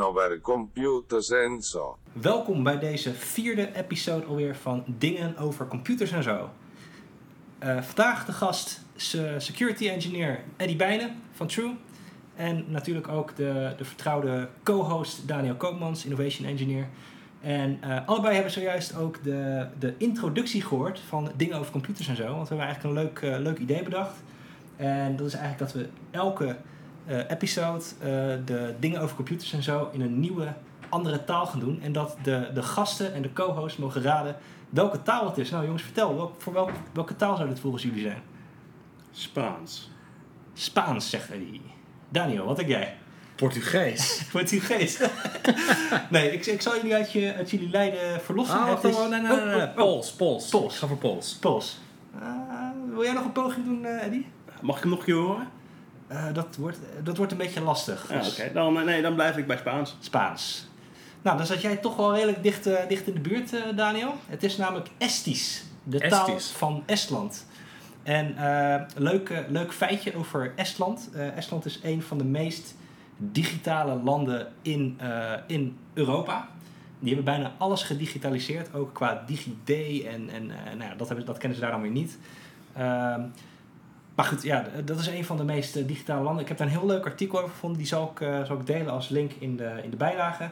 over computers zo. Welkom bij deze vierde episode alweer van Dingen over computers en zo. Eh, vandaag de gast security engineer Eddie Bijnen van True. En natuurlijk ook de, de vertrouwde co-host Daniel Koopmans, innovation engineer. En eh, allebei hebben zojuist ook de, de introductie gehoord van dingen over computers en zo. Want we hebben eigenlijk een leuk, eh, leuk idee bedacht. En dat is eigenlijk dat we elke episode eh, de dingen over computers en zo in een nieuwe, andere taal gaan doen. En dat de, de gasten en de co-hosts mogen raden welke taal het is. Nou jongens, vertel, voor welk, welke taal zou dit volgens jullie zijn? Spaans. Spaans, zegt Eddie. Daniel, wat denk jij? Portugees. Portugees. nee, ik, ik zal jullie uit, je, uit jullie lijden verlossen. Oh, is- oh, nee, nee, Oh, nee, nee. oh, oh, Pools, Pools. Pools. Ik ga voor Pools. Pools. Ah, wil jij nog een poging doen, eh Eddie? Mag ik hem nog een keer horen? Eh, dat, wordt, dat wordt een beetje lastig. Ja, Dus oké. Dan, eh, nee, dan blijf ik bij Spaans. Spaans. Nou, dan zat jij toch wel redelijk dicht, eh, dicht in de buurt, eh, Daniel. Het is namelijk Estisch. De taal van Estland. En eh leuk, eh, leuk feitje over Estland. Eh, Estland is een van de meest digitale landen in, eh, in Europa. Die hebben bijna alles gedigitaliseerd, ook qua DigiD en, en eh, nou ja, dat, hebben, dat kennen ze daar dan weer niet. Maar goed, ja, dat is een van de meest eh, digitale landen. Ik heb daar een heel leuk artikel over gevonden. Die zal ik, eh, zal ik delen als link in de, in de bijlage.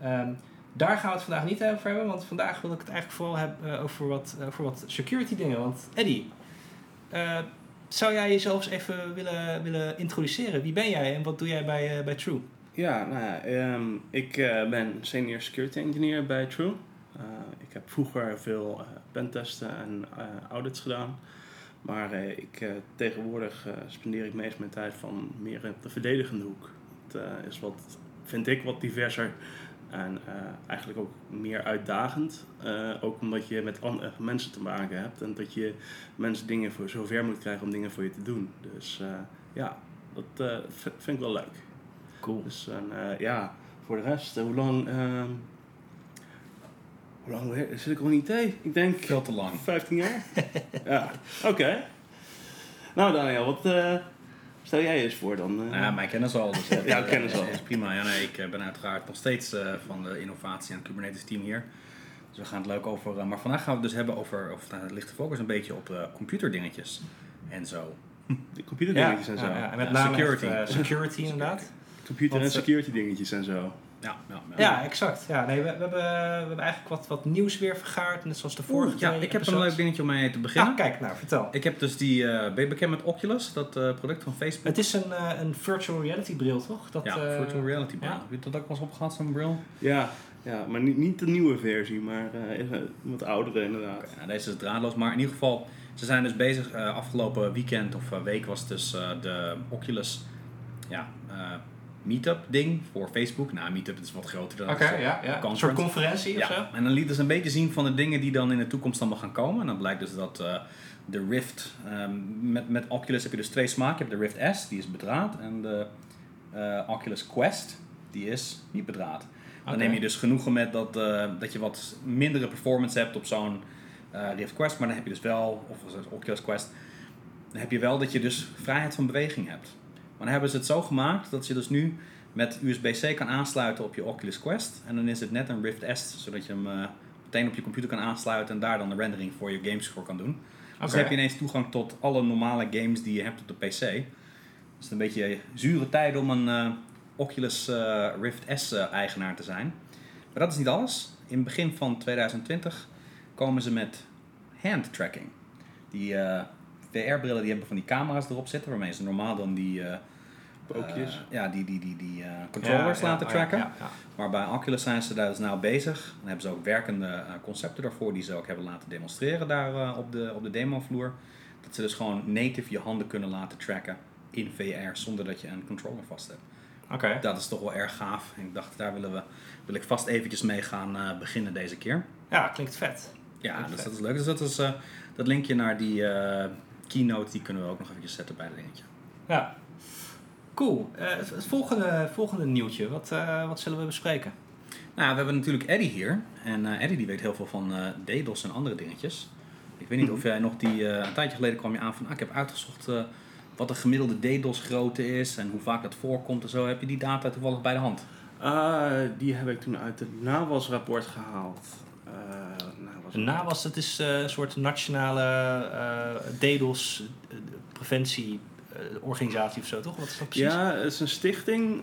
Ehm, daar gaan we het vandaag niet over hebben, want vandaag wil ik het eigenlijk vooral hebben eh, over, wat, over wat security dingen. Want eh, zou jij jezelf eens even willen, willen introduceren? Wie ben jij en wat doe jij bij, bij True? Ja, nou ja, ehm, ik ben senior security engineer bij True. Ik heb vroeger veel eh, pentesten en audits gedaan. Maar eh, ik, eh, tegenwoordig eh, spendeer ik meest mijn tijd van meer op de verdedigende hoek. Het is wat, vind ik, wat diverser en eigenlijk ook meer uitdagend. Ook omdat je met an- eh, mensen te maken hebt en dat je mensen dingen voor zover moet krijgen om dingen voor je te doen. Dus ja, dat vind ik wel leuk. Cool. Dus en, ja, voor de rest, hoe lang, ehm, hoe lang zit ik al in IT? Ik denk Veel te lang. 15 jaar. ja, oké. Nou Daniel, wat eh, stel jij eens voor dan? Nou ja, mij kennen ze al. Dus, eh, Ja, ze al. is prima. Ja, nee, ik ben uiteraard nog steeds eh, van de innovatie en Kubernetes team hier. Dus we gaan het leuk over... eh, maar vandaag gaan we het dus hebben over... Of nou, het ligt de focus een beetje op eh, computerdingetjes. En zo. de computerdingetjes en zo. Ja, ja, en met Ja, name security. echt, security inderdaad. Computer en security dingetjes en zo. Ja, ja, ja. Ja, exact. Ja, nee, we, we, hebben, we hebben eigenlijk wat, wat nieuws weer vergaard, net zoals de vorige Oeh, ja, ik heb een leuk dingetje om mee te beginnen. Ah, kijk, nou, vertel. Ik heb dus die... eh ben je bekend met Oculus? Dat eh, product van Facebook? Het is een, eh, een virtual reality bril, toch? Dat, ja, eh, virtual reality bril. ja. Heb je dat ook wel eens opgehad, zo'n bril? Ja, ja maar niet, niet de nieuwe versie, maar eh, een wat oudere inderdaad. Oké, nou, deze is draadloos, maar in ieder geval, ze zijn dus bezig. eh, afgelopen weekend of week was dus eh, de Oculus ja, eh, meetup ding voor Facebook. Nou, meetup is wat groter dan Oké, een soort ja, ja. Een soort conferentie of zo? En dan lieten ze een beetje zien van de dingen die dan in de toekomst allemaal gaan komen. En dan blijkt dus dat eh, de Rift, ehm, met, met Oculus heb je dus twee smaken. Je hebt de Rift S, die is bedraad. En de eh, Oculus Quest, die is niet bedraad. Dan neem je dus genoegen met dat, eh, dat je wat mindere performance hebt op zo'n Rift Quest. Maar dan heb je dus wel, of Oculus Quest, dan heb je wel dat je dus vrijheid van beweging hebt. Maar dan hebben ze het zo gemaakt dat je dus nu met USB-C kan aansluiten op je Oculus Quest. En dan is het net een Rift S, zodat je hem eh, meteen op je computer kan aansluiten en daar dan de rendering voor je games voor kan doen. Dus dan heb je ineens toegang tot alle normale games die je hebt op de PC. Dus het is een beetje zure tijd om een eh, Oculus eh, Rift S eh, eigenaar te zijn. Maar dat is niet alles. In het begin van 2020 komen ze met hand tracking. Die VR-brillen die hebben van die camera's erop zitten, waarmee ze normaal dan die, eh, ja, die, die, die, die eh, controllers laten ja, tracken. Maar bij Oculus zijn ze daar dus nou bezig. Dan hebben ze ook werkende concepten daarvoor die ze ook hebben laten demonstreren daar op, de, op de demovloer. Dat ze dus gewoon native je handen kunnen laten tracken in VR zonder dat je een controller vast hebt. Oké. Dat is toch wel erg gaaf. En ik dacht, daar willen we, wil ik vast eventjes mee gaan beginnen deze keer. Ja, klinkt vet. Ja, Klinkt dus vet. dat is leuk. Dus dat, is, eh, dat linkje naar die keynote, die kunnen we ook nog eventjes zetten bij het dingetje. Ja. Cool. Eh, het volgende, volgende nieuwtje, wat, eh, wat zullen we bespreken? Nou, we hebben natuurlijk Eddie hier. En eh, Eddie die weet heel veel van eh DDoS en andere dingetjes. Ik weet niet of jij nog die... eh, een tijdje geleden kwam je aan van... Ah, ik heb uitgezocht eh, wat de gemiddelde DDoS grootte is... en hoe vaak dat voorkomt en zo. Heb je die data toevallig bij de hand? Ah, die heb ik toen uit het NAWAS-rapport gehaald. NAWAS De NAWAS, dat is eh, een soort nationale eh DDoS eh, preventie organisatie of zo, toch? Wat is dat precies? Ja, het is een stichting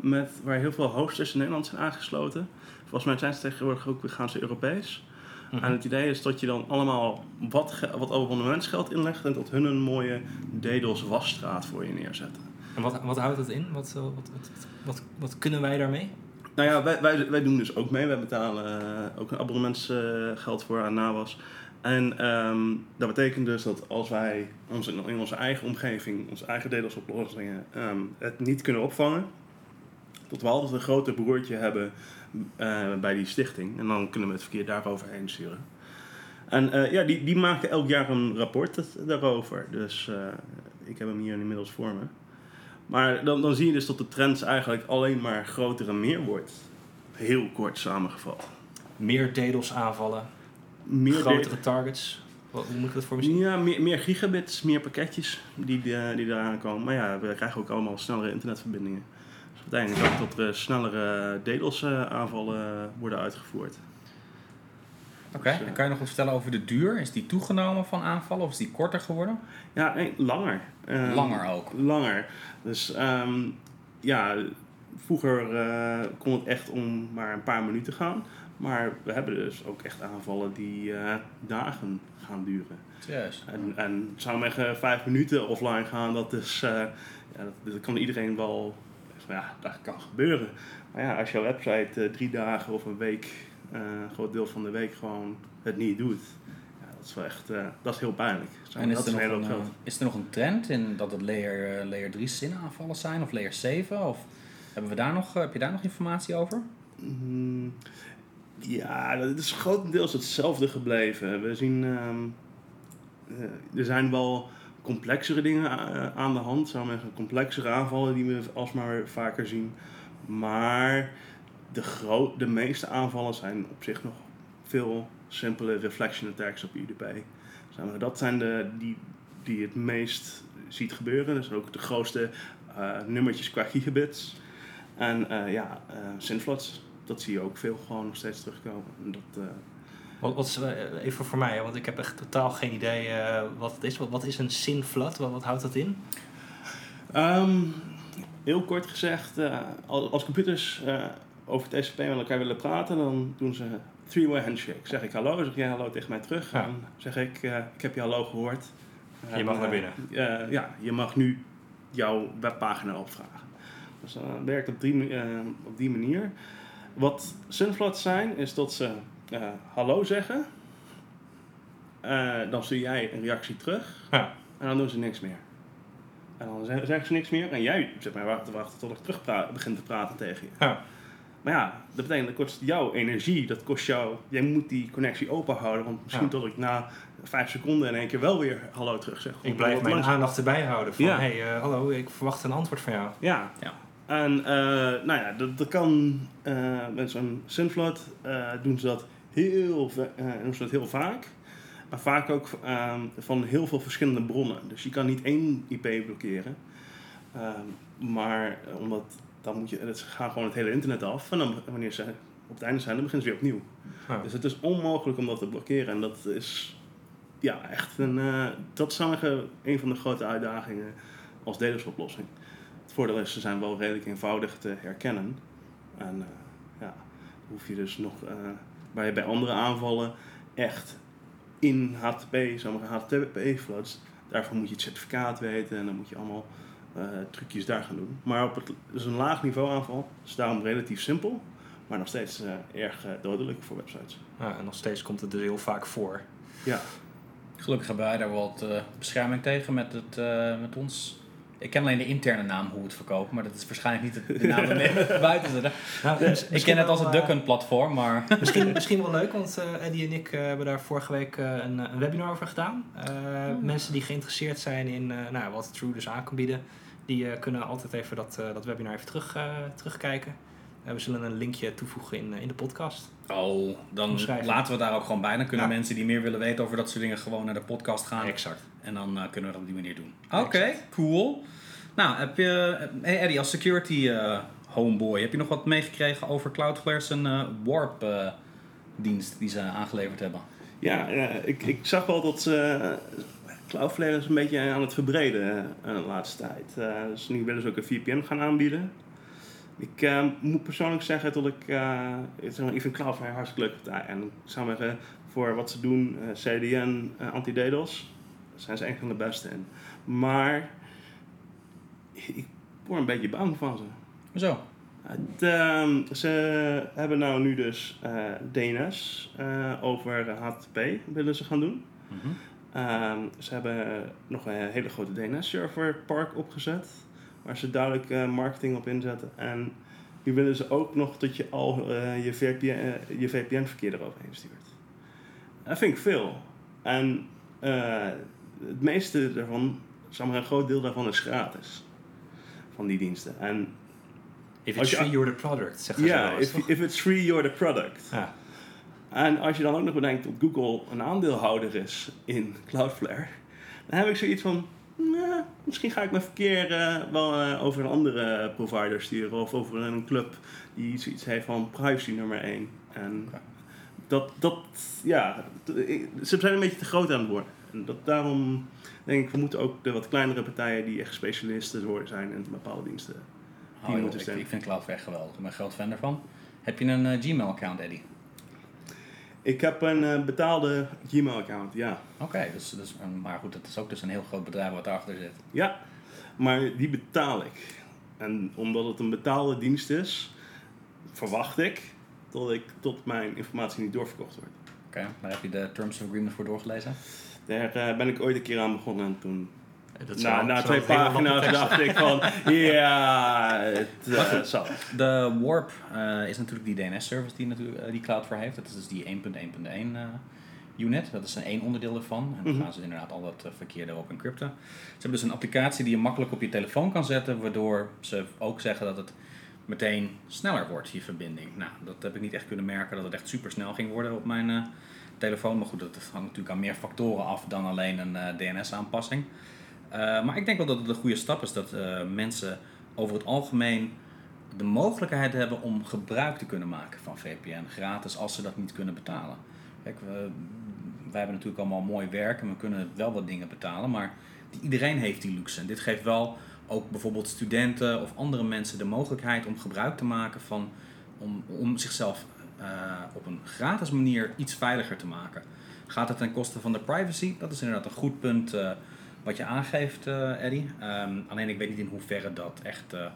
met, waar heel veel hosters in Nederland zijn aangesloten. Volgens mij zijn ze tegenwoordig ook gaan ze Europees. Mhm. En het idee is dat je dan allemaal wat, wat abonnementsgeld inlegt en tot hun een mooie DDoS wasstraat voor je neerzetten. En wat, wat houdt dat in? Wat, wat, wat, wat, wat kunnen wij daarmee? Nou ja, wij, wij, wij doen dus ook mee. Wij betalen eh, ook een abonnementsgeld voor aan NAWAS. En ehm, dat betekent dus dat als wij ons in, onze eigen omgeving, onze eigen DDoS-oplossingen, ehm, het niet kunnen opvangen, dat we altijd een groter broertje hebben eh, bij die stichting. En dan kunnen we het verkeer daaroverheen sturen. En eh, ja, die, die maken elk jaar een rapport daarover. Dus ik heb hem hier inmiddels voor me. Maar dan, dan zie je dus dat de trend eigenlijk alleen maar groter en meer wordt. Heel kort samengevat. Meer DDoS aanvallen, Meer grotere targets. Wat, hoe moet ik dat voor me zien? Ja, meer, meer gigabits, meer pakketjes die, eh, die eraan komen. Maar ja, we krijgen ook allemaal snellere internetverbindingen. Dus betekent ook dat er snellere DDoS-aanvallen worden uitgevoerd. Oké, Dus, eh, en kan je nog wat vertellen over de duur? Is die toegenomen van aanvallen of is die korter geworden? Ja, nee, langer. Ehm, Langer ook. Langer. Dus ehm, ja, vroeger eh, kon het echt om maar een paar minuten gaan. Maar we hebben dus ook echt aanvallen die eh, dagen gaan duren. Juist. En, en zou zeggen vijf minuten offline gaan, dat is, ja, dat, dat kan iedereen wel, ja, dat kan gebeuren. Maar ja, als jouw website drie dagen of een week, een groot deel van de week gewoon het niet doet, ja, dat is wel echt, eh, dat is heel pijnlijk. Zo, En is dat er, is nog een eh, is er nog een trend in dat het layer, eh, layer 3 SIN aanvallen zijn of layer 7? Of hebben we daar nog, eh, heb je daar nog informatie over? Mm, Ja, dat is grotendeels hetzelfde gebleven. We zien, ehm, eh, er zijn wel complexere dingen aan de hand, zou zeggen, complexere aanvallen die we alsmaar vaker zien. Maar de, de meeste aanvallen zijn op zich nog veel simpele reflection attacks op UDP. Dat zijn de die, die het meest ziet gebeuren. Dat zijn ook de grootste eh, nummertjes qua gigabits. En eh, ja, synflots, dat zie je ook veel gewoon nog steeds terugkomen. En dat, Wat, wat is, even voor mij, want ik heb echt totaal geen idee wat het is. Wat, wat is een synflood? Wat, wat houdt dat in? Ehm, heel kort gezegd, als als computers over TCP met elkaar willen praten, dan doen ze three-way handshake. Zeg ik hallo, zeg jij hallo tegen mij terug. Ja. En zeg ik, eh, ik heb je hallo gehoord. Je mag naar eh, binnen. eh, ja, je mag nu jouw webpagina opvragen. Dus dat werkt op die, op die manier. Wat synflots zijn, is dat ze hallo zeggen. Dan stuur jij een reactie terug. Ja. En dan doen ze niks meer. En dan zeggen ze niks meer. En jij zit maar wachten, wachten tot ik terug begin te praten tegen je. Ja. Maar ja, dat betekent dat kost jouw energie. Dat kost jou... Jij moet die connectie open houden. Want misschien Ja. tot ik na vijf seconden in één keer wel weer hallo terug zeg. Ik blijf mijn langzaam. aandacht erbij houden. Van, Ja. hey, eh, hallo, ik verwacht een antwoord van jou. Ja. Ja. En eh, nou ja, dat, dat kan eh, met zo'n Synflood eh, doen ze dat heel, eh, doen ze dat heel vaak. Maar vaak ook ehm, van heel veel verschillende bronnen. Dus je kan niet één IP blokkeren. Ehm, maar omdat dan moet je, het gaat gewoon het hele internet af. En dan wanneer ze op het einde zijn, dan beginnen ze weer opnieuw. Ja. Dus het is onmogelijk om dat te blokkeren. En dat is ja, echt een, eh, dat is zeggen, een van de grote uitdagingen als DDoS-oplossing. Het voordeel is, ze zijn wel redelijk eenvoudig te herkennen. En eh, ja, hoef je dus nog, eh, waar je bij andere aanvallen echt in HTTP, sommige HTTP-floods, daarvoor moet je het certificaat weten en dan moet je allemaal eh, trucjes daar gaan doen. Maar op het, dus een laag niveau aanval, is daarom relatief simpel, maar nog steeds eh, erg eh, dodelijk voor websites. Ja, en nog steeds komt het dus heel vaak voor. Ja, Gelukkig hebben wij daar wat eh, bescherming tegen met, het, eh, met ons. Ik ken alleen de interne naam hoe we het verkopen, maar dat is waarschijnlijk niet de, de naam waarmee we buiten. Nou, Ik ken het als het eh, Duckhunt platform, maar Misschien, misschien wel leuk, want eh, Eddie en ik eh, hebben daar vorige week eh, een, een webinar over gedaan. Eh, Mensen die geïnteresseerd zijn in eh, nou, wat True dus aan kan bieden, die eh, kunnen altijd even dat, eh, dat webinar even terug, eh, terugkijken. We zullen een linkje toevoegen in, eh, in de podcast. oh, dan laten we daar ook gewoon bij. Dan kunnen Ja. mensen die meer willen weten over dat soort dingen gewoon naar de podcast gaan. Exact. En dan eh, kunnen we dat op die manier doen. Oké, cool. Nou, heb je... Hey Eddie, als security eh, homeboy. Heb je nog wat meegekregen over Cloudflare's een eh, Warp eh, dienst die ze aangeleverd hebben? Ja, ik, ik zag wel dat ze eh, Cloudflare is een beetje aan het verbreden eh, de laatste tijd. Eh, dus nu willen ze ook een VPN gaan aanbieden. Ik eh, moet persoonlijk zeggen dat ik, eh, ik zeg maar, ik vind Cloudflare hartstikke partij. En ik zou zeggen, voor wat ze doen, CDN, eh, anti-DDoS, zijn ze een van de beste in. Maar ik word een beetje bang van ze. Zo. Het, ehm, ze hebben nou nu dus DNS over HTTP willen ze gaan doen. Mhm. Ehm, ze hebben nog een hele grote DNS-serverpark opgezet, waar ze duidelijk eh, marketing op inzetten. En nu willen ze ook nog dat je al eh, je, VPN, eh, je VPN-verkeer eroverheen stuurt. Dat vind ik veel. En het meeste daarvan, zeg maar een groot deel daarvan is gratis. Van die diensten. En If it's je- free, you're the product, zeggen ze ja, wel eens, if, if it's free, you're the product. Ja. En als je dan ook nog bedenkt dat Google een aandeelhouder is in Cloudflare, dan heb ik zoiets van, nou, misschien ga ik mijn verkeer eh, wel eh, over een andere provider sturen of over een club die zoiets heeft van privacy nummer 1. En dat, dat, ja, ze zijn een beetje te groot aan het worden. En dat, daarom denk ik, we moeten ook de wat kleinere partijen die echt specialisten worden zijn in bepaalde diensten. Oh, joh, moeten ik, vind Cloudflare geweldig. Ik ben een groot fan daarvan. Heb je een eh, Gmail-account, Eddie? Ik heb een eh, betaalde Gmail-account, ja. Oké, dus, dus, maar goed, het is ook dus een heel groot bedrijf wat daarachter zit. Ja, maar die betaal ik. En omdat het een betaalde dienst is, verwacht ik dat ik tot mijn informatie niet doorverkocht wordt. Oké, daar heb je de Terms of Agreement voor doorgelezen. Daar eh, ben ik ooit een keer aan begonnen en toen, Dat is na, wel- twee pagina's, dacht ik van, ja, het zal. De Warp eh, is natuurlijk die DNS-service die, natuurlijk, eh, die Cloudflare heeft. Dat is dus die 1.1.1 eh, unit. Dat is een één onderdeel ervan. En dan Mhm. gaan ze inderdaad al dat verkeer erop encrypten. Ze hebben dus een applicatie die je makkelijk op je telefoon kan zetten. Waardoor ze ook zeggen dat het meteen sneller wordt, je verbinding. Nou, dat heb ik niet echt kunnen merken dat het echt super snel ging worden op mijn eh, telefoon. Maar goed, dat hangt natuurlijk aan meer factoren af dan alleen een eh, DNS-aanpassing. Eh, maar ik denk wel dat het een goede stap is dat eh, mensen over het algemeen de mogelijkheid hebben om gebruik te kunnen maken van VPN gratis als ze dat niet kunnen betalen. Kijk, we, wij hebben natuurlijk allemaal mooi werk en we kunnen wel wat dingen betalen, maar iedereen heeft die luxe. En dit geeft wel ook bijvoorbeeld studenten of andere mensen de mogelijkheid om gebruik te maken van, om, om zichzelf eh, op een gratis manier iets veiliger te maken. Gaat het ten koste van de privacy? Dat is inderdaad een goed punt wat je aangeeft, eh Eddie. Ehm, alleen ik weet niet in hoeverre dat echt eh,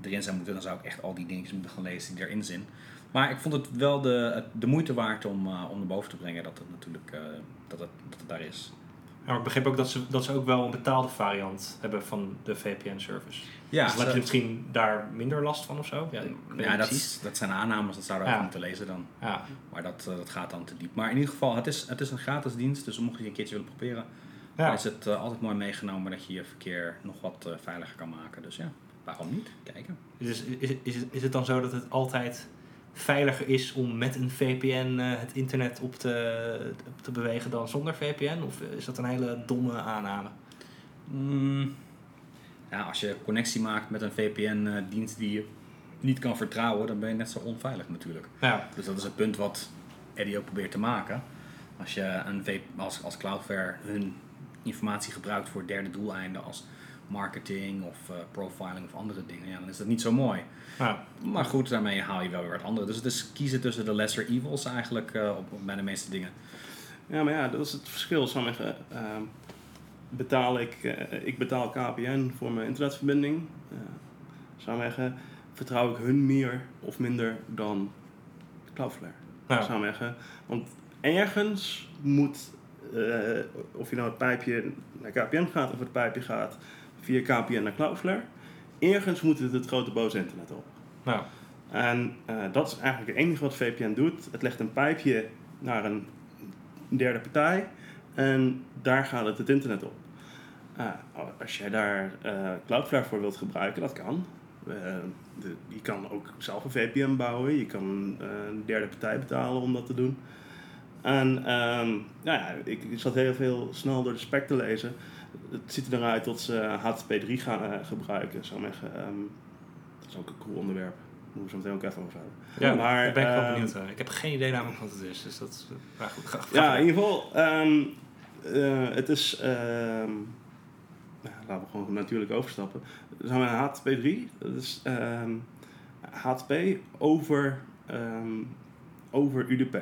erin zou moeten. Dan zou ik echt al die dingetjes moeten gaan lezen die erin zijn. Maar ik vond het wel de, de moeite waard om, eh, om naar boven te brengen dat het natuurlijk dat het, dat het daar is. Ja, maar ik begreep ook dat ze, dat ze ook wel een betaalde variant hebben van de VPN-service. Ja, dus heb ze- je misschien daar minder last van of zo? Ja, ja dat, dat zijn aannames, dat zouden we Ja. moeten lezen dan. Ja. Maar dat, dat gaat dan te diep. Maar in ieder geval, het is, het is een gratis dienst, dus mocht je een keertje willen proberen, Ja. is het eh, altijd mooi meegenomen dat je je verkeer nog wat eh, veiliger kan maken. Dus ja, waarom niet? Kijken. Dus is, is, het- is het dan zo dat het altijd veiliger is om met een VPN eh, het internet op te, op te bewegen dan zonder VPN? Of is dat een hele domme aanname? Mm, ja, als je connectie maakt met een VPN-dienst die je niet kan vertrouwen, dan ben je net zo onveilig natuurlijk. Ja, Dus dat is het punt wat Eddie ook probeert te maken. Als je een V als, als Cloudflare hun informatie gebruikt voor derde doeleinden als marketing of eh, profiling of andere dingen, ja, dan is dat niet zo mooi. ja. Maar goed, daarmee haal je wel weer wat andere. Dus het is kiezen tussen de lesser evils eigenlijk eh, op, op bij de meeste dingen. Ja, maar ja, dat is het verschil. Zou ik zeggen, ehm, betaal ik, eh, ik betaal KPN voor mijn internetverbinding. Zeggen, vertrouw ik hun meer of minder dan Cloudflare. Ja. Zou zeggen. Want ergens moet, eh, of je nou het pijpje naar KPN gaat of het pijpje gaat via KPN naar Cloudflare, ergens moet het het grote boze internet op. Nou, En eh, dat is eigenlijk het enige wat VPN doet. Het legt een pijpje naar een derde partij en daar gaat het het internet op. Ah, als jij daar eh, Cloudflare voor wilt gebruiken, dat kan. Eh, de, je kan ook zelf een VPN bouwen. Je kan eh, een derde partij betalen om dat te doen. En ehm, nou ja, ik, ik zat heel veel snel door de spec te lezen. Het ziet er eruit dat ze HTTP3 gaan eh, gebruiken. Zou ik zeggen. Ehm, Dat is ook een cool onderwerp. Daar moeten we zo meteen ook even over hebben. Ja, Maar, daar ben ik wel ehm, benieuwd naar. Ik heb geen idee namelijk wat het is. Dus dat is... eh, Maar goed, ga, ga Ja, in ieder geval, eh, het is, nou, laten we gewoon natuurlijk overstappen. Dan zijn we naar HTTP3. Dat is HTTP over, over UDP.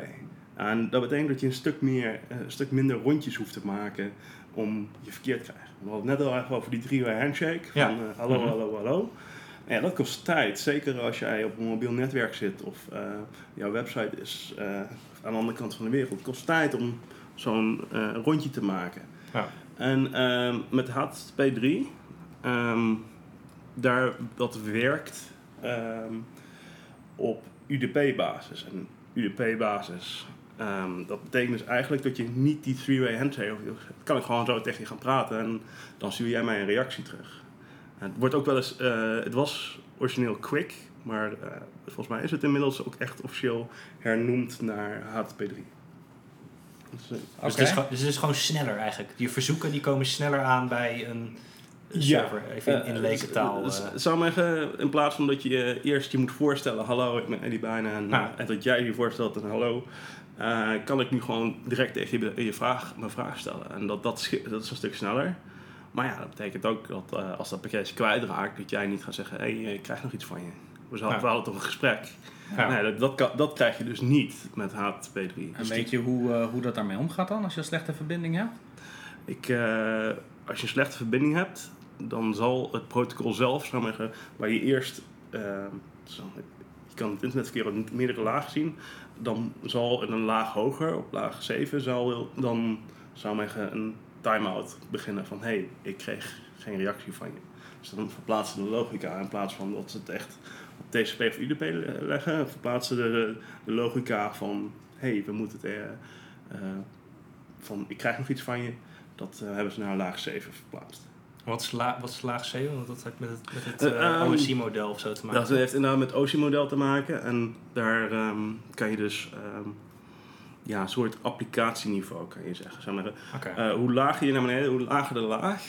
En dat betekent dat je een stuk, meer, eh, een stuk minder rondjes hoeft te maken om je verkeer te krijgen. We hadden het net al even over die three-way handshake. Van Ja. eh, hallo, Mhm. hallo, hallo. En ja, dat kost tijd. Zeker als jij op een mobiel netwerk zit of eh, jouw website is aan de andere kant van de wereld. Het kost tijd om zo'n rondje te maken. Ja. En ehm, met HTTP3, ehm, daar, dat werkt ehm, op UDP-basis. En UDP-basis, ehm, dat betekent dus eigenlijk dat je niet die three-way handshake... of- kan ik gewoon zo tegen je gaan praten en dan stuur jij mij een reactie terug. En het wordt ook wel eens... eh, het was origineel Quick, maar eh, volgens mij is het inmiddels ook echt officieel hernoemd naar HTTP3. Dus, eh, Dus, Oké. het is, gewoon- dus het is gewoon sneller eigenlijk. Die verzoeken die komen sneller aan bij een Ja. server. Even in, in Eh, lekentaal. dus- eh. dus zou maar zeggen, in plaats van dat je je eerst je moet voorstellen, hallo, ik ben Eddie Bijna, en, Ah. en dat jij je voorstelt en hallo, eh, kan ik nu gewoon direct tegen je, je vraag, mijn vraag stellen. En dat, dat, schi- dat is een stuk sneller. Maar ja, dat betekent ook dat eh, als dat pakketje kwijtraakt, dat jij niet gaat zeggen, hé, hey, ik krijg nog iets van je. We hadden, Ja. toch een gesprek. Ja. Nee, dat, dat, kan- dat krijg je dus niet met HTTP3. En Dus weet je hoe, eh, hoe dat daarmee omgaat dan, als je een slechte verbinding hebt? Ik, eh, als je een slechte verbinding hebt, dan zal het protocol zelf, zou maar waar je eerst, eh, zo, je kan het internetverkeer op meerdere lagen zien, dan zal in een laag hoger, op laag 7, zal dan, zou zeggen, een timeout beginnen van, hé, hey, ik kreeg geen reactie van je. Dus dan verplaatsen de logica in plaats van dat ze het echt op TCP of UDP le- leggen, verplaatsen de, de logica van, hé, hey, we moeten het, eh, van, ik krijg nog iets van je, dat eh, hebben ze naar laag 7 verplaatst. Wat is, la, wat is laag 7? Want dat heeft met het, met het Eh, eh, ehm, OSI-model of zo te maken. Dat heeft inderdaad met OSI-model te maken. En daar ehm, kan je dus ehm, ja, een soort applicatieniveau, kan je zeggen. Zeg maar, eh, hoe lager je naar beneden, hoe lager de laag,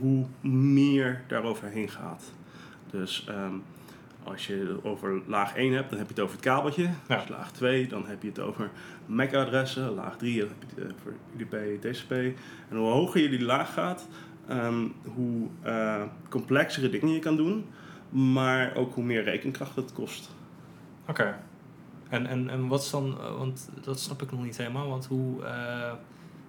hoe meer daaroverheen gaat. Dus als je het over laag 1 hebt, dan heb je het over het kabeltje. Ja. Dus laag 2, dan heb je het over MAC-adressen. Laag 3, dan heb je het over UDP, TCP. En hoe hoger je die laag gaat, ehm, hoe eh, complexere dingen je kan doen. Maar ook hoe meer rekenkracht het kost. Oké. En, en, en wat is dan, eh, want dat snap ik nog niet helemaal, want hoe, eh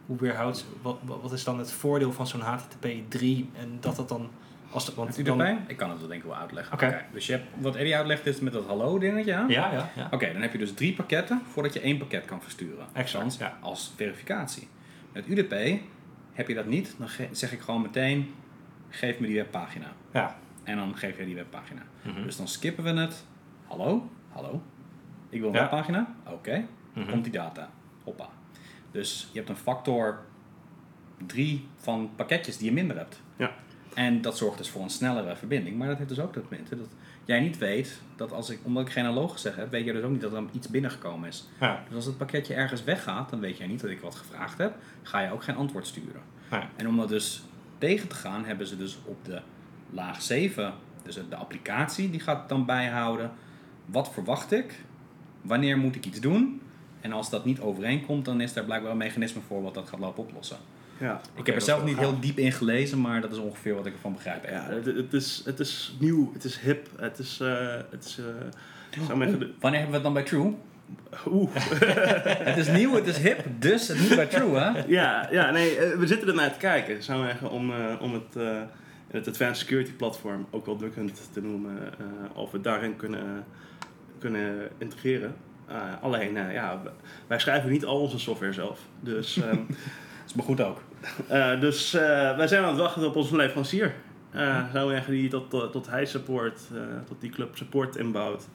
hoe weerhoudt, wat, wat wat is dan het voordeel van zo'n HTTP 3 en dat dat dan, als de, want Met dan, UDP? Ik kan het wel denk ik wel uitleggen. Oké. Dus je hebt, wat Eddie uitlegt is met dat hallo dingetje. hè? Ja, ja, ja. Oké, dan heb je dus drie pakketten voordat je één pakket kan versturen. Exact, ja. Als verificatie. Met UDP heb je dat niet, dan zeg ik gewoon meteen, geef me die webpagina. Ja. En dan geef je die webpagina. Mhm. Dus dan skippen we het. Hallo? Hallo? Ik wil een Ja. webpagina? Oké. Mhm. Komt die data. Hoppa. Dus je hebt een factor 3 van pakketjes die je minder hebt. Ja. En dat zorgt dus voor een snellere verbinding. Maar dat heeft dus ook dat moment dat jij niet weet dat als ik, omdat ik geen hallo gezegd heb, weet je dus ook niet dat er iets binnengekomen is. Ja. Dus als het pakketje ergens weggaat, dan weet jij niet dat ik wat gevraagd heb, ga je ook geen antwoord sturen. Ja. En om dat dus tegen te gaan, hebben ze dus op de laag 7, dus de applicatie, die gaat dan bijhouden. Wat verwacht ik? Wanneer moet ik iets doen? En als dat niet overeenkomt, dan is daar blijkbaar een mechanisme voor wat dat gaat lopen oplossen. Ja, ik heb er zelf niet heel diep in gelezen, maar dat is ongeveer wat ik ervan begrijp. Ja, het, het, is, het is nieuw, het is hip, het is... eh het is eh, Wanneer hebben we het dan bij True? Oeh. Het is nieuw, het is hip, dus het moet bij True, hè? ja, ja, nee, eh, we zitten ernaar te kijken. Zou zeggen, om, om het, het Advanced Security Platform, ook wel Hunt te noemen, of we daarin kunnen, kunnen integreren. Alleen, ja, wij schrijven niet al onze software zelf. Dus, Dat is maar goed ook. Eh, dus eh, wij zijn aan het wachten op onze leverancier. Eh zou zeggen, die tot, tot, hij support, tot die club support inbouwt.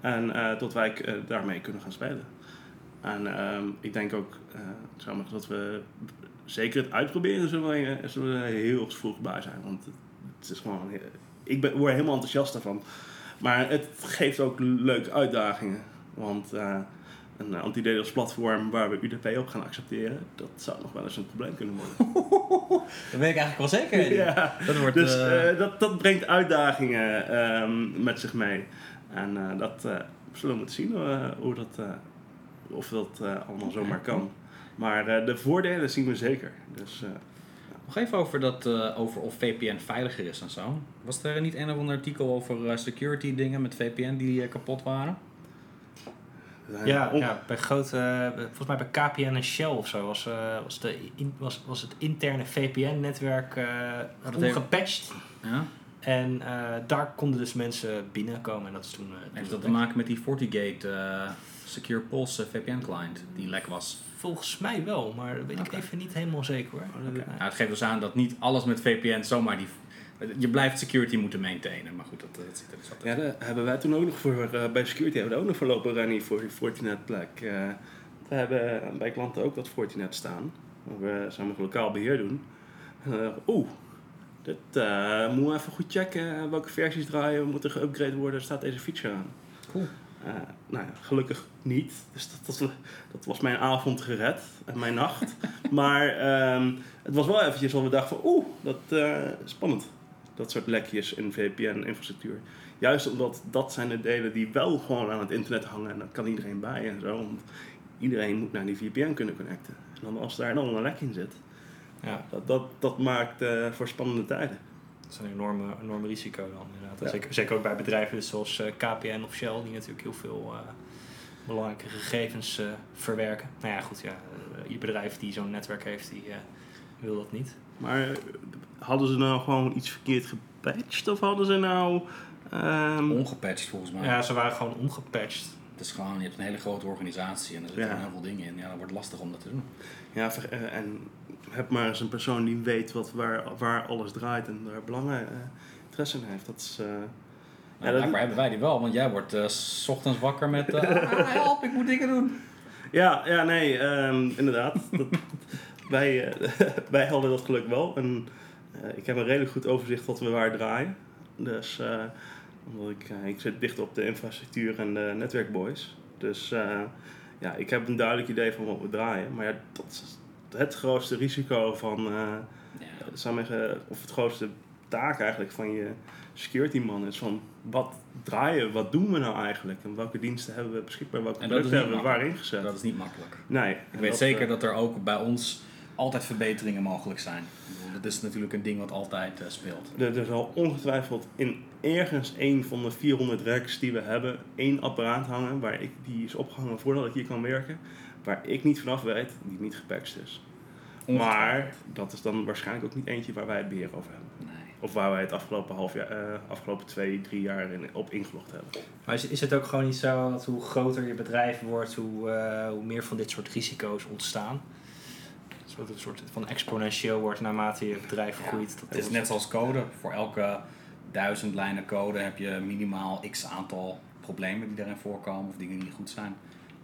En tot wij daarmee kunnen gaan spelen. En ehm, ik denk ook dat we zeker het uitproberen zullen we, zullen we heel vroeg bij zijn. Want het, is gewoon, ik ben, word helemaal enthousiast daarvan. Maar het geeft ook leuke uitdagingen. Want een uh, anti-DDoS platform waar we UDP op gaan accepteren, dat zou nog wel eens een probleem kunnen worden. dat weet ik eigenlijk wel zeker. ja. dat wordt, dus uh... uh, dat, dat brengt uitdagingen um, met zich mee. En uh, dat zullen we moeten zien hoe dat, of dat allemaal zomaar kan. Maar de voordelen zien we zeker. Dus, nog even over, dat, uh, over of VPN veiliger is en zo. Was er niet een of ander artikel over uh, security dingen met VPN die uh, kapot waren? Ja, ja, bij grote, volgens mij bij KPN en Shell of zo was, was, de in, was, was het interne VPN-netwerk ongepatcht. Ja? En daar konden dus mensen binnenkomen en dat is toen... Heeft dat te maken met die FortiGate Secure Pulse VPN client die lek was? Volgens mij wel, maar dat weet okay. ik even niet helemaal zeker hoor. Okay. Okay. Nou, het geeft dus aan dat niet alles met VPN zomaar die. Je blijft security moeten maintainen, maar goed, dat, dat zit er dus altijd. Ja, daar hebben wij toen ook nog voor, uh, bij security hebben we ook nog voor lopen rennen voor die Fortinet plek. Uh, we hebben bij klanten ook dat Fortinet staan. We zijn nog lokaal beheer doen. Uh, Oeh, dit moeten we even goed checken welke versies draaien, we moeten geüpgrade worden, er staat deze feature aan. Cool. Uh, nou ja, gelukkig niet. Dus dat, dat, dat, was mijn avond gered en mijn nacht. maar um, het was wel eventjes al we dachten van oeh, dat uh, spannend. Dat soort lekjes in VPN-infrastructuur. Juist omdat dat zijn de delen die wel gewoon aan het internet hangen. En daar kan iedereen bij en zo. Want iedereen moet naar die VPN kunnen connecten. En dan als daar dan een lek in zit. Ja. Dat, dat, dat maakt uh, voor spannende tijden. Dat is een enorme, enorm risico dan inderdaad. Ja. Zeker, zeker ook bij bedrijven zoals uh, KPN of Shell, die natuurlijk heel veel uh, belangrijke gegevens uh, verwerken. Nou ja, goed, ja, je bedrijf die zo'n netwerk heeft, die wil dat niet. Maar hadden ze nou gewoon iets verkeerd gepatcht of hadden ze nou... Um... Ongepatcht volgens mij. Ja, ze waren gewoon ongepatcht. Het is gewoon, je hebt een hele grote organisatie en er zitten ja. heel veel dingen in. Ja, dan wordt het lastig om dat te doen. Ja, en heb maar eens een persoon die weet wat, waar, waar alles draait en daar belangen, uh, interesse in heeft. Dat is, uh, nou, ja, hebben wij die wel, want jij wordt uh, s ochtends wakker met ah, help, ik moet dingen doen. Ja, ja nee, um, inderdaad. dat, wij, wij hadden dat geluk wel. En ik heb een redelijk goed overzicht wat we waar draaien. Dus omdat ik, ik zit dicht op de infrastructuur en de netwerkboys. Dus ja, ik heb een duidelijk idee van wat we draaien. Maar ja, dat is het grootste risico van, ja. zeggen, of het grootste taak eigenlijk van je security man is van wat draaien, wat doen we nou eigenlijk en welke diensten hebben we beschikbaar, welke producten hebben we waar ingezet. Dat is niet makkelijk. Nee. Ik weet dat, zeker dat er ook bij ons altijd verbeteringen mogelijk zijn. Dat is natuurlijk een ding wat altijd uh, speelt. Er, er zal ongetwijfeld in ergens een van de 400 racks die we hebben, één apparaat hangen waar ik, die is opgehangen voordat ik hier kan werken waar ik niet vanaf weet, die niet gepatcht is. Maar dat is dan waarschijnlijk ook niet eentje waar wij het beheer over hebben. Nee. Of waar wij het afgelopen, half jaar, uh, afgelopen twee, drie jaar in, op ingelogd hebben. Maar is, is het ook gewoon niet zo dat hoe groter je bedrijf wordt, hoe, uh, hoe meer van dit soort risico's ontstaan? Dat het een soort van exponentieel wordt naarmate je bedrijf groeit. Dat het is net zoals code. Voor elke duizend lijnen code heb je minimaal x aantal problemen die daarin voorkomen of dingen die niet goed zijn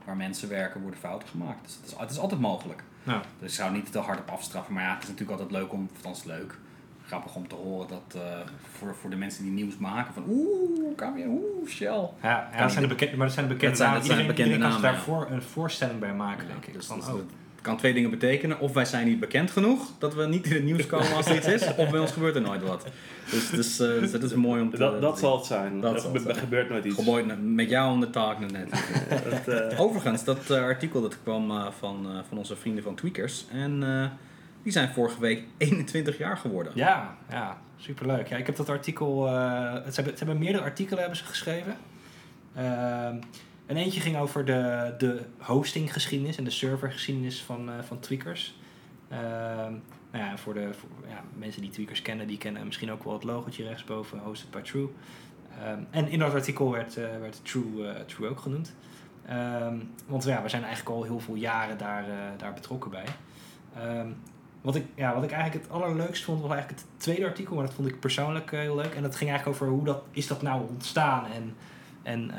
waar mensen werken, worden fouten gemaakt. Dus het is, het is altijd mogelijk. Ja. Dus ik zou niet te hard op afstraffen. Maar ja, het is natuurlijk altijd leuk om, althans leuk, grappig om te horen dat uh, voor, voor de mensen die nieuws maken van oeh, kan weer, oeh, Shell. Ja, ja dat zijn de bekende, maar dat zijn de bekende dat zijn. Dat zijn bekende iedereen namen, kan zich daar voor, een voorstelling bij maken, ja, denk ik. Dus, van, dus, oh. Het kan twee dingen betekenen. Of wij zijn niet bekend genoeg dat we niet in het nieuws komen als er iets is. Of bij ons gebeurt er nooit wat. Dus, dus, uh, dus dat is mooi om te Dat, dat zal het zijn. Dat er zal het zijn. gebeurt nooit iets. Geboord met jou om de taak net. dat, uh, Overigens, dat uh, artikel dat kwam uh, van, van onze vrienden van Tweakers. En die zijn vorige week 21 jaar geworden. Ja, ja superleuk. Ja, ik heb dat artikel... het, ze, hebben, ze hebben meerdere artikelen hebben ze geschreven. Ehm, en eentje ging over de, de hostinggeschiedenis en de servergeschiedenis van, van Tweakers. Ehm, nou ja, voor de ja, mensen die Tweakers kennen, die kennen misschien ook wel het logotje rechtsboven, hosted by True. Um, en in dat artikel werd, uh, werd True, uh, True ook genoemd. Um, want ja, we zijn eigenlijk al heel veel jaren daar, daar betrokken bij. Wat, ik, ja, wat ik eigenlijk het allerleukst vond, was eigenlijk het tweede artikel, maar dat vond ik persoonlijk heel leuk. En dat ging eigenlijk over hoe dat, is dat nou ontstaan en, en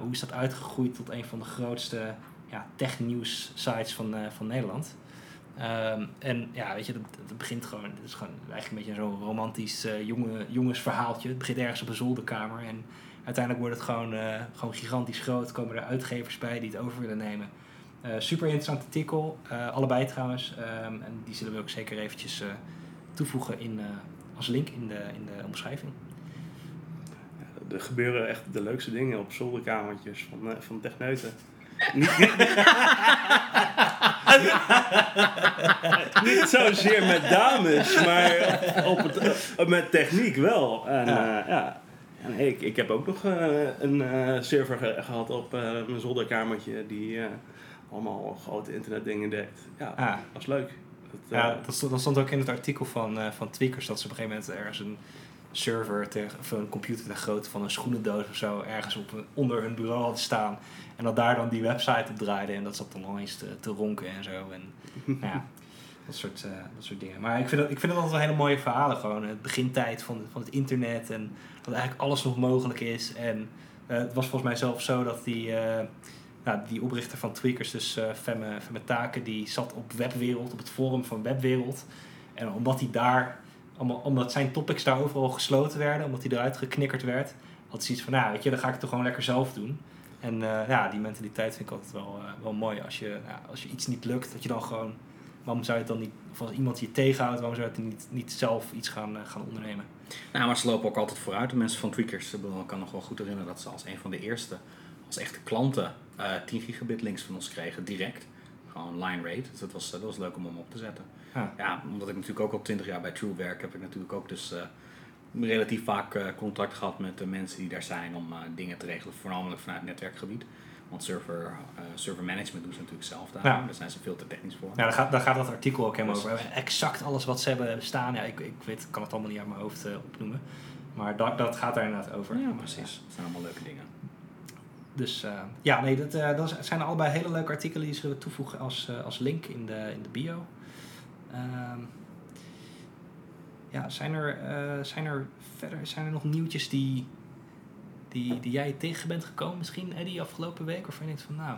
hoe is dat uitgegroeid tot een van de grootste ja, tech-nieuws sites van, van Nederland. Um, en ja, weet je, dat, begint gewoon, het is gewoon eigenlijk een beetje zo'n romantisch uh, jonge, jongensverhaaltje. Het begint ergens op een zolderkamer en uiteindelijk wordt het gewoon, eh, gewoon gigantisch groot. Komen er uitgevers bij die het over willen nemen. Eh, super interessant artikel, eh, allebei trouwens. Ehm, en die zullen we ook zeker eventjes eh, toevoegen in, eh, als link in de, in de omschrijving. Er gebeuren echt de leukste dingen op zolderkamertjes van, eh, van techneuten. Niet, niet zozeer met dames, maar op het, eh, met techniek wel. En, Ja. ja. ja. En ik, ik heb ook nog eh, een eh, server ge- gehad op eh, mijn zolderkamertje die eh, allemaal grote internetdingen dekt. Ja, Ah. dat was leuk. Dat, eh, Ja, dat stond, dat stond ook in het artikel van, eh, van Tweakers dat ze op een gegeven moment ergens een server tegen, of een computer de grootte van een schoenendoos of zo ergens op onder hun bureau hadden staan. En dat daar dan die website op draaide en dat zat dan nog eens te, te ronken en zo. En nou ja, dat soort, eh, dat soort dingen. Maar ik vind, dat, ik vind het altijd wel hele mooie verhalen gewoon. Het begintijd van, van het internet en dat eigenlijk alles nog mogelijk is. En eh, het was volgens mij zelfs zo dat die... eh, nou, die oprichter van Tweakers, dus Femme, Femme Taken, die zat op Webwereld, op het forum van Webwereld. En omdat hij daar, omdat zijn topics daar overal gesloten werden, omdat hij eruit geknikkerd werd, had hij zoiets van, nou weet je, dan ga ik het toch gewoon lekker zelf doen. En eh, ja, die mentaliteit vind ik altijd wel, eh, wel mooi. Als je, als je iets niet lukt, dat je dan gewoon, waarom zou je het dan niet, of als iemand je tegenhoudt, waarom zou je het niet, niet zelf iets gaan, eh, gaan ondernemen? Nou, maar ze lopen ook altijd vooruit. De mensen van Tweakers, ik kan nog wel goed herinneren dat ze als een van de eerste, als echte klanten, eh 10 gigabit links van ons kregen, direct. Gewoon line rate. Dus dat was, dat was leuk om hem op te zetten. Ja. Ja, omdat ik natuurlijk ook al 20 jaar bij True werk, heb ik natuurlijk ook dus eh, relatief vaak eh, contact gehad met de mensen die daar zijn om eh, dingen te regelen, voornamelijk vanuit het netwerkgebied. Want server, server management doen ze natuurlijk zelf daar. Ja. Daar zijn ze veel te technisch voor. Nou, daar gaat, daar gaat dat artikel ook helemaal Precies. over. Exact alles wat ze hebben staan. Ja, ik, ik weet, kan het allemaal niet uit mijn hoofd opnoemen. Maar dat, dat gaat daar inderdaad over. Ja, precies. Dat zijn allemaal leuke dingen. Dus ja, nee, dat, dat zijn allebei hele leuke artikelen. Die zullen we toevoegen als, als link in de, in de bio. Ehm, ja, zijn er, eh, zijn er verder zijn er nog nieuwtjes die, die, die jij tegen bent gekomen misschien, Eddie, afgelopen week? Of je denkt van, nou,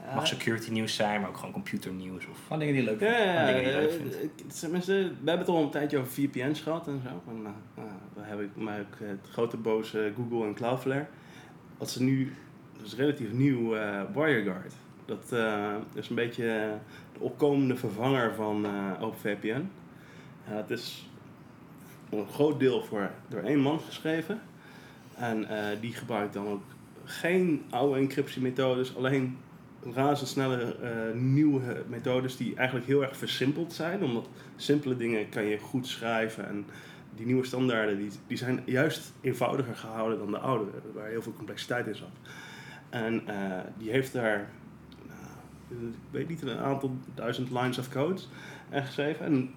het mag security nieuws zijn, maar ook gewoon computernieuws. Of... Van dingen die leuk Ja, vindt. ja, dingen die leuk eh, vindt. eh, tenminste, we hebben het al een tijdje over VPN's gehad en zo. En, nou, nou, dan heb ik maar ook eh, het grote boze Google en Cloudflare. Wat ze nu, dat is relatief nieuw, eh WireGuard. Dat eh, is een beetje eh, de opkomende vervanger van eh OpenVPN. Het is een groot deel voor, door één man geschreven. En die gebruikt dan ook geen oude encryptiemethodes, alleen razendsnelle nieuwe methodes die eigenlijk heel erg versimpeld zijn. Omdat simpele dingen kan je goed schrijven en die nieuwe standaarden die, die zijn juist eenvoudiger gehouden dan de oude, waar heel veel complexiteit in zat. En die heeft daar, ik weet niet, een aantal duizend lines of code geschreven. En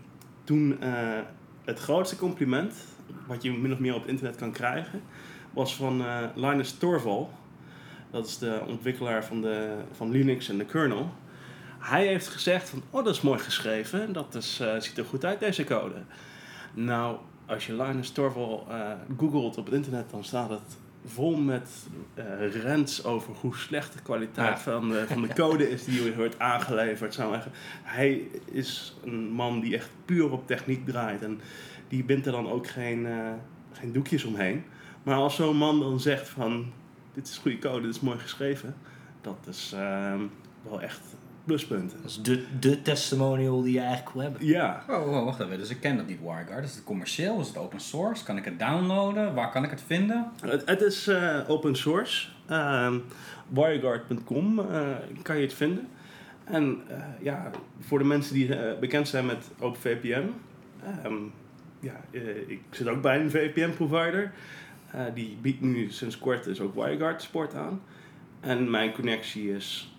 toen eh, het grootste compliment, wat je min of meer op het internet kan krijgen, was van eh, Linus Torvald. Dat is de ontwikkelaar van, de, van Linux en de kernel. Hij heeft gezegd van, oh dat is mooi geschreven, dat is, eh, ziet er goed uit deze code. Nou, als je Linus Torvald eh googelt op het internet, dan staat het vol met eh rants over hoe slecht de kwaliteit Ja. van, de, van de code is die wordt aangeleverd. Zou zeggen. Hij is een man die echt puur op techniek draait en die bindt er dan ook geen, eh, geen doekjes omheen. Maar als zo'n man dan zegt van, dit is goede code, dit is mooi geschreven, dat is ehm, wel echt pluspunten. Dat is de, de testimonial die je eigenlijk wil hebben. Ja, Oh, oh, wacht even. Dus ik ken dat niet, WireGuard. Is het commercieel? Is het open source? Kan ik het downloaden? Waar kan ik het vinden? Het, het is eh, open source. Ehm wireguard.com eh, kan je het vinden. En eh, ja, voor de mensen die bekend zijn met OpenVPN. ehm, ja, ik zit ook bij een VPN-provider. Eh, die biedt nu sinds kort dus ook WireGuard support aan. En mijn connectie is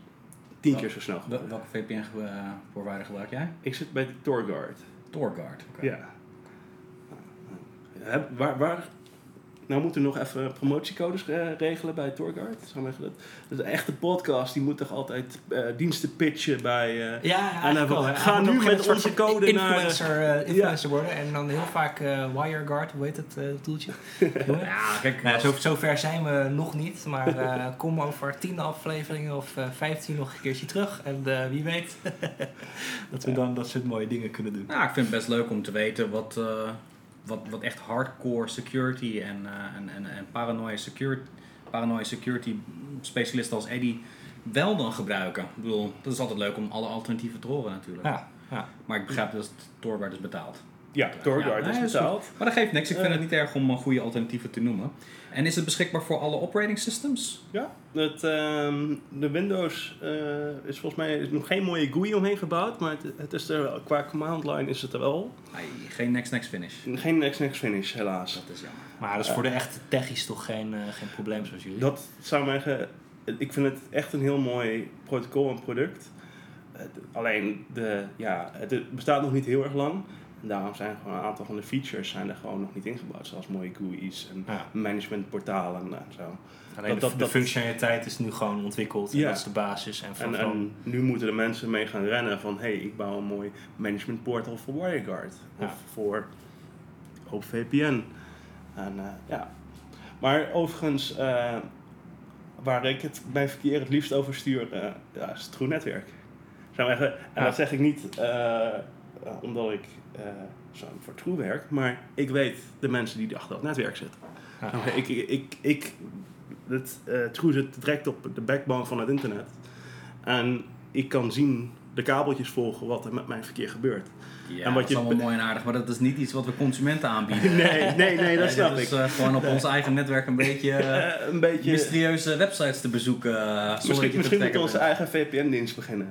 tien keer zo snel. Wel- Welke VPN-provider gebruik jij? Ik zit bij de TorGuard. Torguard. oké. Ja. Waar, waar, nou moeten we nog even promotiecodes eh, regelen bij Torguard. Zou ik zeggen, Dat, dat is een echte podcast. Die moet toch altijd eh, diensten pitchen bij... eh, Ja, En dan wel. ga nu met onze code een naar- influencer, eh, influencer worden. En dan heel vaak eh, WireGuard, hoe heet het uh, toeltje? Ja, kijk. nou, zo, zover zijn we nog niet. Maar eh, kom over tien afleveringen of eh, vijftien nog een keertje terug. En eh, wie weet dat we dan dat soort mooie dingen kunnen doen. Nou, ik vind het best leuk om te weten wat, eh, wat, wat echt hardcore security en, eh, en, en, en paranoia, security, paranoia security specialisten als Eddie wel dan gebruiken. Ik bedoel, dat is altijd leuk om alle alternatieven te horen natuurlijk. Ja, ja. Maar ik begrijp dat het Tor werd dus betaald. Ja, Torguard Ja, is nee, is betaald. Maar dat geeft niks. Ik vind Eh. het niet erg om eh, goede alternatieven te noemen. En is het beschikbaar voor alle operating systems? Ja, het, ehm, de Windows eh, is volgens mij is nog geen mooie GUI omheen gebouwd, maar het, het is er, wel- qua command line is het er wel. Nee, geen next next finish. Geen next next finish, helaas. Dat is jammer. Maar dat is voor de echte techies toch geen, eh, geen probleem zoals jullie? Dat zou mij zeggen, ik vind het echt een heel mooi protocol en product. Alleen, de, ja, het bestaat nog niet heel erg lang. Daarom zijn gewoon een aantal van de features zijn er gewoon nog niet ingebouwd. Zoals mooie GUI's en Ja. managementportalen en zo. Alleen dat- de, dat- de dat- functionaliteit is nu gewoon ontwikkeld. En Ja. dat is de basis. En, van, En, en nu moeten de mensen mee gaan rennen van... hé, hey, ik bouw een mooi management portal voor WireGuard. Ja. Of voor OpenVPN. En eh, ja. Maar overigens, eh, waar ik het mijn verkeer het liefst over stuur... eh, ja, is het True Netwerk. Zou ik zeggen, en dat zeg ik niet omdat ik eh, zo voor True werk... maar ik weet de mensen die achter dat netwerk zitten. Ja. Ik Ik, ik, ik, het, eh, True zit direct op de backbone van het internet. En ik kan zien, de kabeltjes volgen wat er met mijn verkeer gebeurt. Ja, En wat dat je is allemaal mooi en aardig, maar dat is niet iets wat we consumenten aanbieden. Nee, nee, nee, dat snap ik. eh, gewoon op ons eigen netwerk een beetje eh, Eh, een beetje... mysterieuze websites te bezoeken. eh, Misschien, je misschien te moeten we onze eigen VPN-dienst beginnen.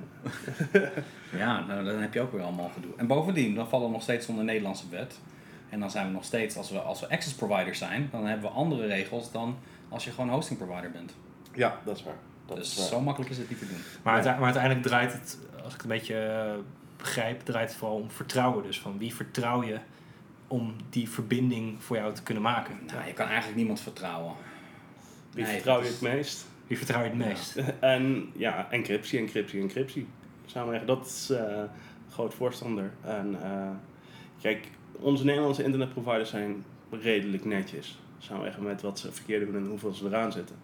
Ja, nou, dan heb je ook weer allemaal gedoe. En bovendien, dan vallen we nog steeds onder Nederlandse wet. En dan zijn we nog steeds, als we, als we access provider zijn, dan hebben we andere regels dan als je gewoon hosting provider bent. Ja, dat is waar. Dat dus is waar. zo makkelijk is het niet te doen. Maar, uite- maar uiteindelijk draait het, als ik het een beetje eh, begrijp, draait het vooral om vertrouwen. Dus van wie vertrouw je om die verbinding voor jou te kunnen maken? Nou, je kan eigenlijk niemand vertrouwen. Wie Nee, vertrouw je het is- meest? Wie vertrouw je het meest? En ja, encryptie, encryptie, encryptie. Samenleggen, dat is eh, een groot voorstander. En eh, kijk, onze Nederlandse internetproviders zijn redelijk netjes. Samenleggen met wat ze verkeerd doen en hoeveel ze eraan zitten.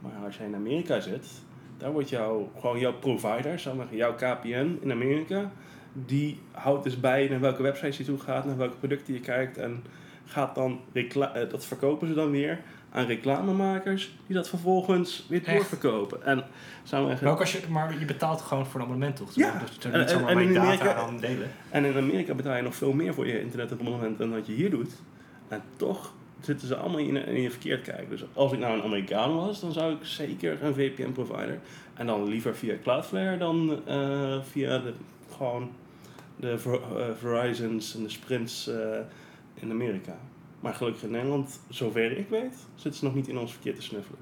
Maar als jij in Amerika zit, daar wordt jouw, gewoon jouw provider, jouw KPN in Amerika, die houdt dus bij naar welke websites je toe gaat, naar welke producten je kijkt en gaat dan eh, dat verkopen ze dan weer aan reclamemakers die dat vervolgens weer doorverkopen. En samenleggen, Maar, ook als je, maar je betaalt gewoon voor een abonnement toch? Ja. Dus je niet zomaar en- data Amerika- dan delen. En in Amerika betaal je nog veel meer voor je internetabonnement dan wat je hier doet. En toch zitten ze allemaal in, in je verkeerd kijken. Dus als ik nou een Amerikaan was, dan zou ik zeker een VPN-provider. En dan liever via Cloudflare dan eh, via de, gewoon de Ver- eh, Verizons en de Sprints eh, in Amerika. Maar gelukkig in Nederland, zover ik weet, zitten ze nog niet in ons verkeer te snuffelen.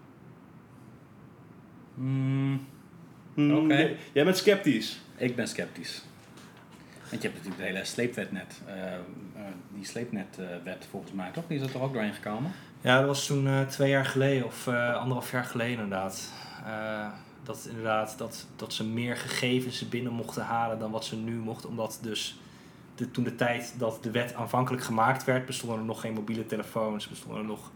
Oké. jij- Jij bent sceptisch. ik ben sceptisch. Want je hebt natuurlijk de hele sleepwetnet. eh, eh, die sleepnetwet volgens mij, toch? Die is er toch ook doorheen gekomen? Ja, dat was toen eh, twee jaar geleden of eh, anderhalf jaar geleden inderdaad. Eh, dat inderdaad dat, dat ze meer gegevens binnen mochten halen dan wat ze nu mochten. Omdat dus de, toen de tijd dat de wet aanvankelijk gemaakt werd, bestonden er nog geen mobiele telefoons, bestonden er nog,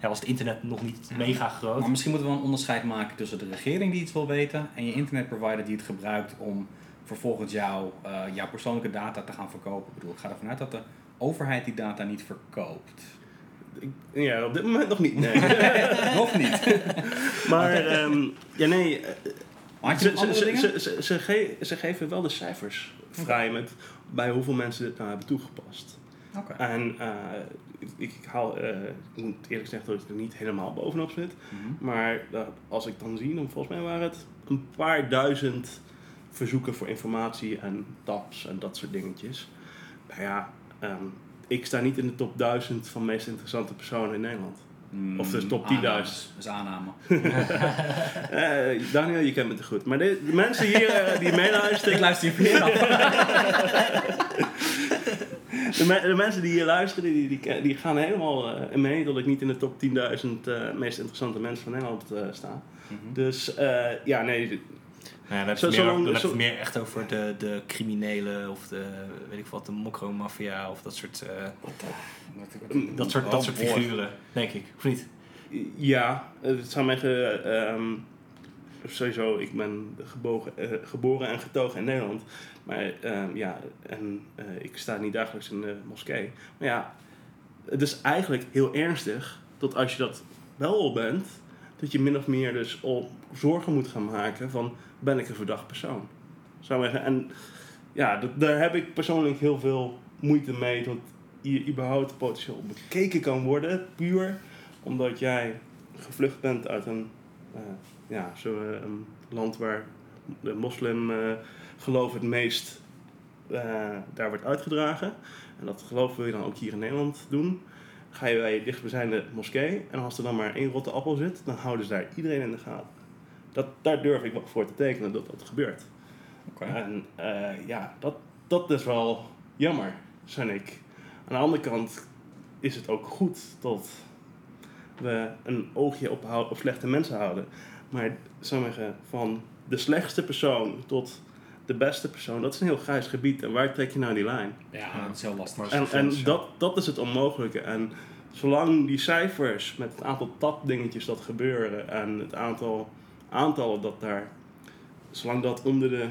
ja, was het internet nog niet mega groot. Maar misschien moeten we een onderscheid maken tussen de regering die iets wil weten en je internetprovider die het gebruikt om vervolgens jou, eh, jouw persoonlijke data te gaan verkopen. Ik bedoel, ik ga ervan uit dat de overheid die data niet verkoopt. Ik- ja, op dit moment nog niet. Nee. Nog niet. maar ehm, ja, nee. eh, Ze, ze, ze, ge- geven wel de cijfers vrij met bij hoeveel mensen dit nou hebben toegepast. Oké. En eh, ik, ik haal, ik moet eerlijk zeggen dat ik er niet helemaal bovenop zit. Mhm. Maar als ik dan zie, dan volgens mij waren het een paar duizend verzoeken voor informatie en tabs en dat soort dingetjes. Nou ja, ehm, ik sta niet in de top 1000 van meest interessante personen in Nederland. Of de top 10.000. Aannames. Dat is aanname. Eh, Daniel, je kent me te goed. Maar de, de mensen hier eh, die meeluisteren, Ik luister je meer af. de, me- de mensen die hier luisteren, die, die, die gaan helemaal eh, mee dat ik niet in de top 10.000 eh, meest interessante mensen van Nederland eh, sta. Mhm. Dus eh, ja, nee, Ja, dan heb je Zo- het meer, heb je echt over de, de criminelen of de, weet ik wat, de mokro-maffia of dat soort, eh, dat soort, dat soort figuren, denk ik. Of niet? Ja, het zou mij ge- ehm, sowieso, ik ben gebogen, eh, geboren en getogen in Nederland. Maar ehm, ja, en eh, ik sta niet dagelijks in de moskee. Maar ja, het is eigenlijk heel ernstig dat als je dat wel al bent, dat je min of meer dus al zorgen moet gaan maken van ben ik een verdacht persoon. Zou zeggen. En ja, dat, daar heb ik persoonlijk heel veel moeite mee dat je überhaupt potentieel bekeken kan worden, puur omdat jij gevlucht bent uit een, eh, ja, zo, eh, een land waar de moslim eh, geloof het meest daar wordt uitgedragen. En dat geloof wil je dan ook hier in Nederland doen. Ga je bij je dichtstbijzijnde moskee en als er dan maar één rotte appel zit, dan houden ze daar iedereen in de gaten. Dat, daar durf ik wel voor te tekenen dat dat gebeurt. Oké. En eh, ja, dat, dat is wel jammer, vind ik. Aan de andere kant is het ook goed dat we een oogje op, op slechte mensen houden. Maar zeggen, van de slechtste persoon tot de beste persoon, dat is een heel grijs gebied. En waar trek je nou die lijn? Ja, dat is heel lastig. En, en dat, dat is het onmogelijke. En zolang die cijfers met het aantal tapdingetjes dat gebeuren en het aantal aantallen dat daar, zolang dat onder de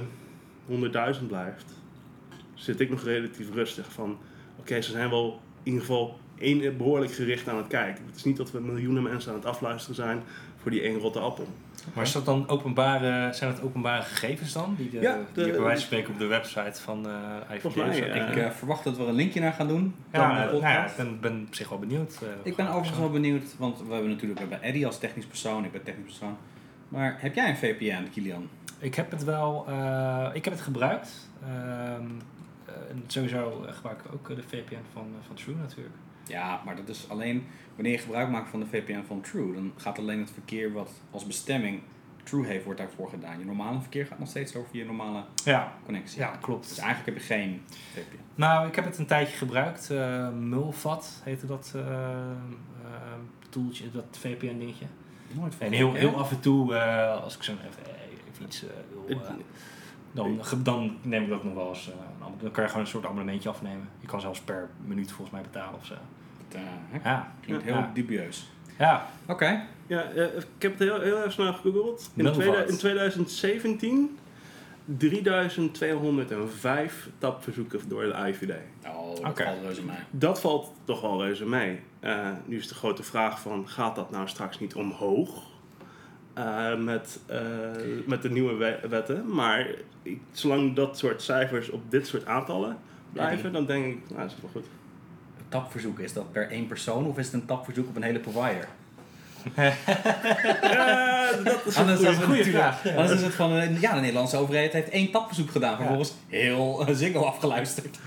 100.000 blijft, zit ik nog relatief rustig van, oké, ze zijn wel in ieder geval één, behoorlijk gericht aan het kijken. Het is niet dat we miljoenen mensen aan het afluisteren zijn voor die één rotte appel. Maar is dat dan openbare, zijn dat openbare gegevens dan? Die, de, Ja, die bij wijze van spreken op de website van eh IVD mij, ja. Ik eh, verwacht dat we er een linkje naar gaan doen. Ja, nou, ja, ik ben, ben op zich wel benieuwd. eh, Ik ben overigens wel benieuwd, want we hebben natuurlijk we hebben Eddie als technisch persoon, ik ben technisch persoon. Maar heb jij een VPN, Kilian? Ik heb het wel, eh, ik heb het gebruikt. Ehm, eh, en sowieso eh, gebruik ik ook de VPN van, van True natuurlijk. Ja, maar dat is alleen wanneer je gebruik maakt van de VPN van True, dan gaat alleen het verkeer wat als bestemming True heeft, wordt daarvoor gedaan. Je normale verkeer gaat nog steeds over je normale Ja, connectie. ja klopt. Dus eigenlijk heb je geen VPN. Nou, ik heb het een tijdje gebruikt. eh Mulvat heette dat eh, toeltje, dat VPN-dingetje. Nooit En heel, heel af en toe, eh, als ik zo even, even iets eh, wil, eh, dan, dan neem ik ook nog wel eens. eh, dan kan je gewoon een soort abonnementje afnemen. Je kan zelfs per minuut volgens mij betalen of zo. Dat, eh, hè? Ja, Klinkt heel Ja. dubieus. ja. Oké. Ja, eh, ik heb het heel, heel even snel gegoogeld. In, tweede- in 2017 3205 tapverzoeken door de IVD. Oh, dat Oké. valt reuze mee. Dat valt toch wel reuze mee. Eh, nu is de grote vraag van, gaat dat nou straks niet omhoog? Eh, met, eh, met de nieuwe we- wetten. Maar ik, zolang dat soort cijfers op dit soort aantallen blijven, dan denk ik, nou, dat is wel goed. Een tapverzoek, is dat per één persoon of is het een tapverzoek op een hele provider? Ja, dat is een Anders, goede vraag, ja. anders is het van, eh, ja, de Nederlandse overheid heeft één tapverzoek gedaan. Vervolgens heel uh, Ziggo afgeluisterd.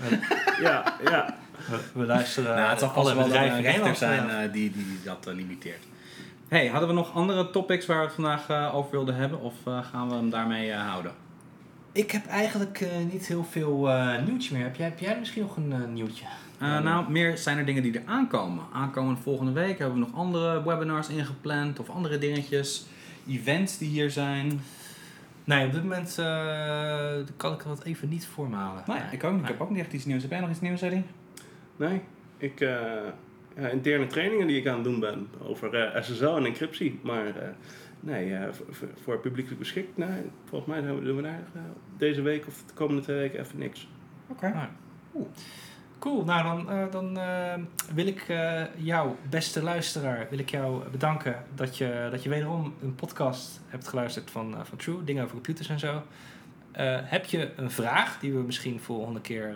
Ja, ja. We, we luisteren nou, het zal alle vast wel een in rechter zijn ja. eh, die, die, die dat eh, limiteert. Hey, hadden we nog andere topics waar we het vandaag eh, over wilden hebben? Of eh, gaan we hem daarmee eh, houden? Ik heb eigenlijk eh, niet heel veel eh, nieuwtje meer. Heb jij, heb jij misschien nog een eh, nieuwtje? Eh, nou, meer zijn er dingen die er aankomen. Aankomend volgende week hebben we nog andere webinars ingepland of andere dingetjes. Events die hier zijn. Nee, op dit moment eh, kan ik dat even niet voormalen. Nee, ik ook niet. Ik heb ook niet echt iets nieuws. Heb jij nog iets nieuws, Eddie? Nee, ik, eh, ja, interne trainingen die ik aan het doen ben over SSL en encryptie. Maar eh, nee, eh, voor, voor- het publiek beschikt, nee, volgens mij doen we- daar deze week of de komende twee weken even niks. Oké. Nou, Cool, nou dan, eh, dan eh, wil ik eh, jou, beste luisteraar, wil ik jou bedanken dat je, dat je wederom een podcast hebt geluisterd van, van True, dingen over computers en zo. Heb je een vraag die we misschien volgende keer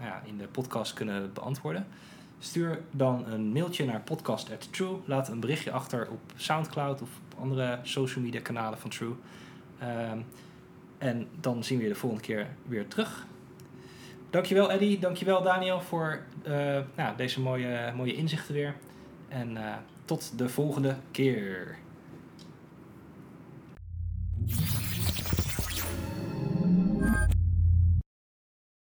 ja, in de podcast kunnen beantwoorden? Stuur dan een mailtje naar podcast@true. Laat een berichtje achter op SoundCloud of op andere social media kanalen van True. Ehm, en dan zien we je de volgende keer weer terug. Dankjewel Eddie, dankjewel Daniel voor eh, nou, deze mooie, mooie inzichten weer. En eh, tot de volgende keer.